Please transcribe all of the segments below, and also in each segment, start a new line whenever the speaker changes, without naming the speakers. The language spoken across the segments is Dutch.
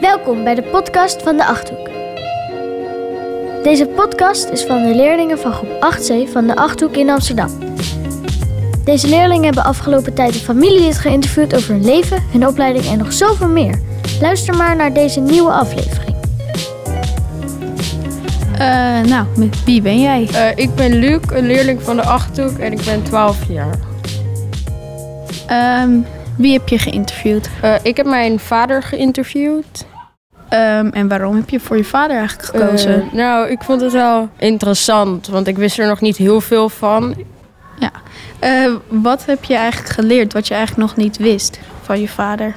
Welkom bij de podcast van de Achthoek. Deze podcast is van de leerlingen van groep 8C van de Achthoek in Amsterdam. Deze leerlingen hebben afgelopen tijd een familielid geïnterviewd over hun leven, hun opleiding en nog zoveel meer. Luister maar naar deze nieuwe aflevering.
Eh, nou, met wie ben jij?
Uh, ik ben Luc, een leerling van de Achthoek en ik ben 12 jaar.
Um, wie heb je geïnterviewd?
Uh, ik heb mijn vader geïnterviewd.
Um, en waarom heb je voor je vader eigenlijk gekozen?
nou, ik vond het wel interessant, want ik wist er nog niet heel veel van.
Ja. wat heb je eigenlijk geleerd wat je eigenlijk nog niet wist van je vader?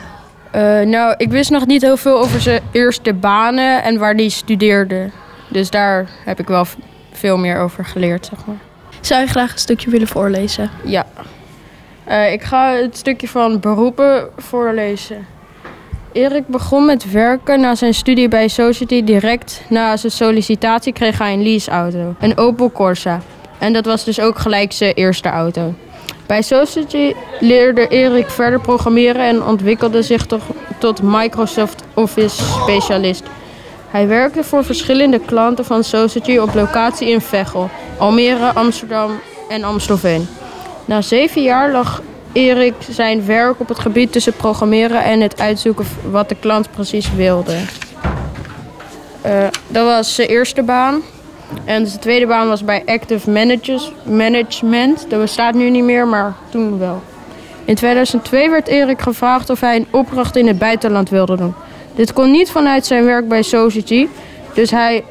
nou, ik wist nog niet heel veel over zijn eerste banen en waar hij studeerde. Dus daar heb ik wel veel meer over geleerd, zeg maar.
Zou je graag een stukje willen voorlezen?
Ja. Uh, ik ga het stukje van beroepen voorlezen. Erik begon met werken na zijn studie bij Society. Direct na zijn sollicitatie kreeg hij een leaseauto, een Opel Corsa. En dat was dus ook gelijk zijn eerste auto. Bij Society leerde Erik verder programmeren en ontwikkelde zich tot Microsoft Office specialist. Hij werkte voor verschillende klanten van Society op locatie in Veghel, Almere, Amsterdam en Amstelveen. Na zeven jaar lag Erik zijn werk op het gebied tussen programmeren en het uitzoeken wat de klant precies wilde. Uh, dat was zijn eerste baan. En zijn tweede baan was bij Active Managers, Management. Dat bestaat nu niet meer, maar toen wel. In 2002 werd Erik gevraagd of hij een opdracht in het buitenland wilde doen. Dit kon niet vanuit zijn werk bij Society, dus hij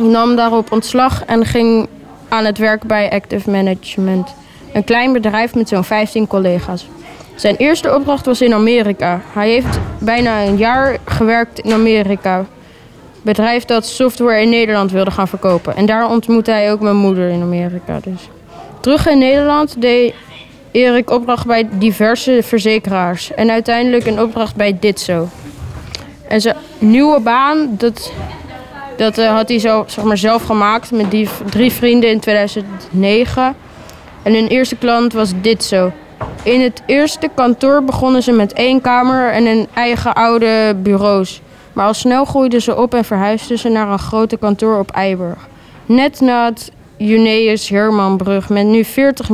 nam daarop ontslag en ging aan het werk bij Active Management. Een klein bedrijf met zo'n 15 collega's. Zijn eerste opdracht was in Amerika. Hij heeft bijna een jaar gewerkt in Amerika. Bedrijf dat software in Nederland wilde gaan verkopen. En daar ontmoette hij ook mijn moeder in Amerika. Dus. Terug in Nederland deed Erik opdracht bij diverse verzekeraars. En uiteindelijk een opdracht bij Ditso. En zijn nieuwe baan, dat, dat uh, had hij zo, zeg maar, zelf gemaakt met die drie vrienden in 2009. En hun eerste klant was dit zo. In het eerste kantoor begonnen ze met één kamer en een eigen oude bureaus. Maar al snel groeiden ze op en verhuisden ze naar een grote kantoor op Eiburg. Net na het Juneus Hermanbrug met nu 40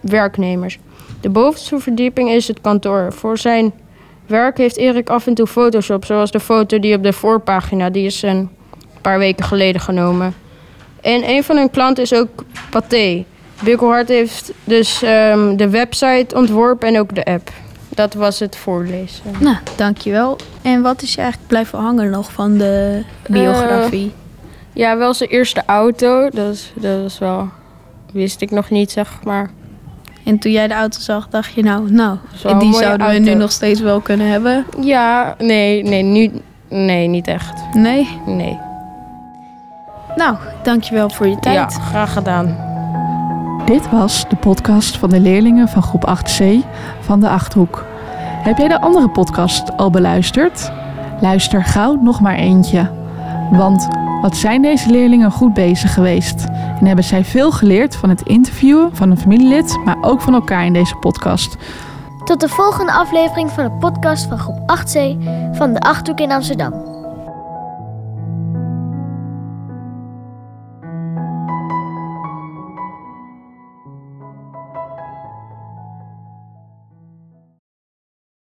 werknemers. De bovenste verdieping is het kantoor. Voor zijn werk heeft Erik af en toe Photoshop, zoals de foto die op de voorpagina, die is een paar weken geleden genomen. En een van hun klanten is ook Pathé. Bikkelhart heeft dus um, de website ontworpen en ook de app. Dat was het voorlezen.
Nou, dankjewel. En wat is je eigenlijk blijven hangen nog van de biografie? Uh,
ja, wel zijn eerste auto. Dat is, dat is wel... Wist ik nog niet, zeg maar.
En toen jij de auto zag, dacht je nou, nou, die zouden we nu nog steeds wel kunnen hebben?
Ja, nee, nee, nu, nee, niet echt.
Nee?
Nee.
Nou, dankjewel voor je tijd.
Ja, graag gedaan.
Dit was de podcast van de leerlingen van groep 8C van de Achthoek. Heb jij de andere podcast al beluisterd? Luister gauw nog maar eentje. Want wat zijn deze leerlingen goed bezig geweest? En hebben zij veel geleerd van het interviewen van een familielid, maar ook van elkaar in deze podcast.
Tot de volgende aflevering van de podcast van groep 8C van de Achthoek in Amsterdam.